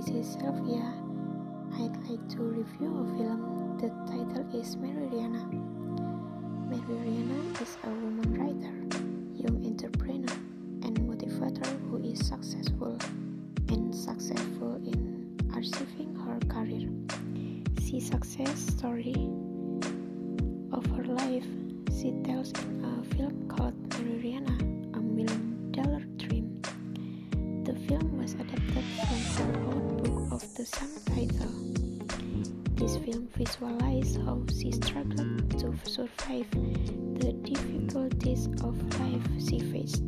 this is Sylvia. I'd like to review a film. The title is. Merry Riana is a woman writer, young entrepreneur, and motivator who is successful and successful in achieving her career. She success story of her life she tells in a film called Merry Riana, a million the same title. This film visualizes how she struggled to survive the difficulties of life she faced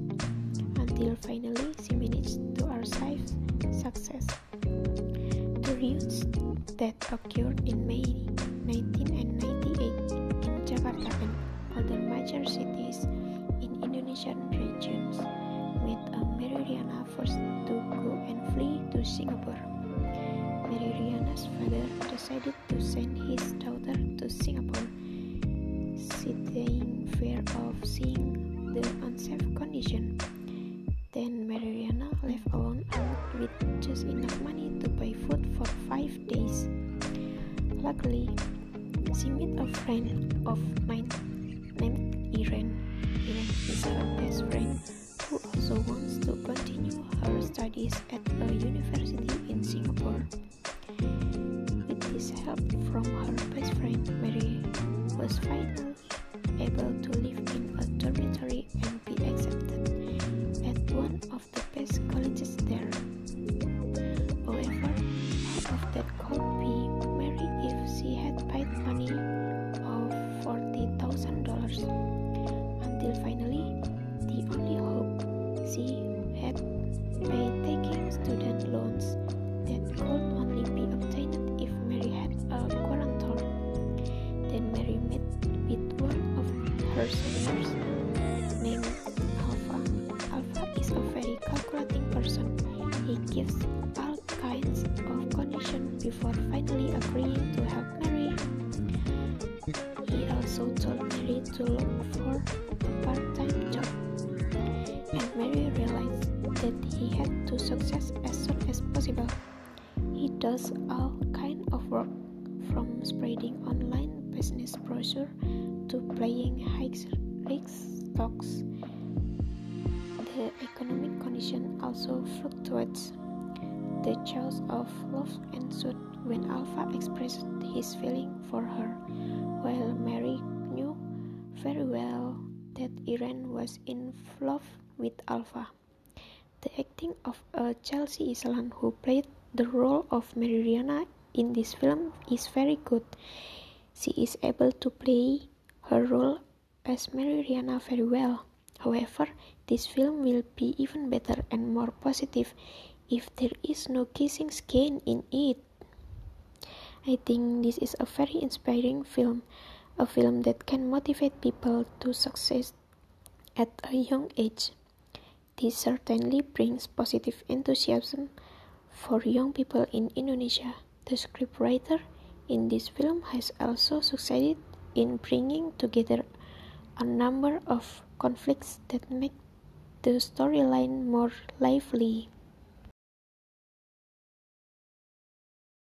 until finally she managed to achieve success. The riots that occurred in May 1998 in Jakarta and other major cities in Indonesian regions made Merry Riana forced to go and flee to Singapore. Merry Riana's father decided to send his daughter to Singapore, citing fear of seeing the unsafe condition. Then Merry Riana left alone with just enough money to buy food for five days. Luckily, she met a friend of mine named Irene. Irene is her best friend who also wants to continue her studies at a university in Singapore. From her best friend, Merry was finally able to live in a dormitory and be accepted at one of the best colleges there. However, half of that could her seniors named Alva. Alva is a very calculating person. He gives all kinds of conditions before finally agreeing to help Merry. He also told Merry to look for a part-time job and Merry realized that he had to success as soon as possible. He does all kind of work, from spreading online business brochure to playing high-risk stocks. The economic condition also fluctuates. The choice of love ensued when Alva expressed his feeling for her, while Merry knew very well that Irene was in love with Alva. The acting of uh, Chelsea Islan, who played the role of Merry Riana in this film, is very good. She is able to play her role as Merry Riana very well. However, this film will be even better and more positive if there is no kissing scene in it. I think this is a very inspiring film, a film that can motivate people to succeed at a young age. This certainly brings positive enthusiasm for young people in Indonesia. The scriptwriter in this film has also succeeded in bringing together a number of conflicts that make the storyline more lively.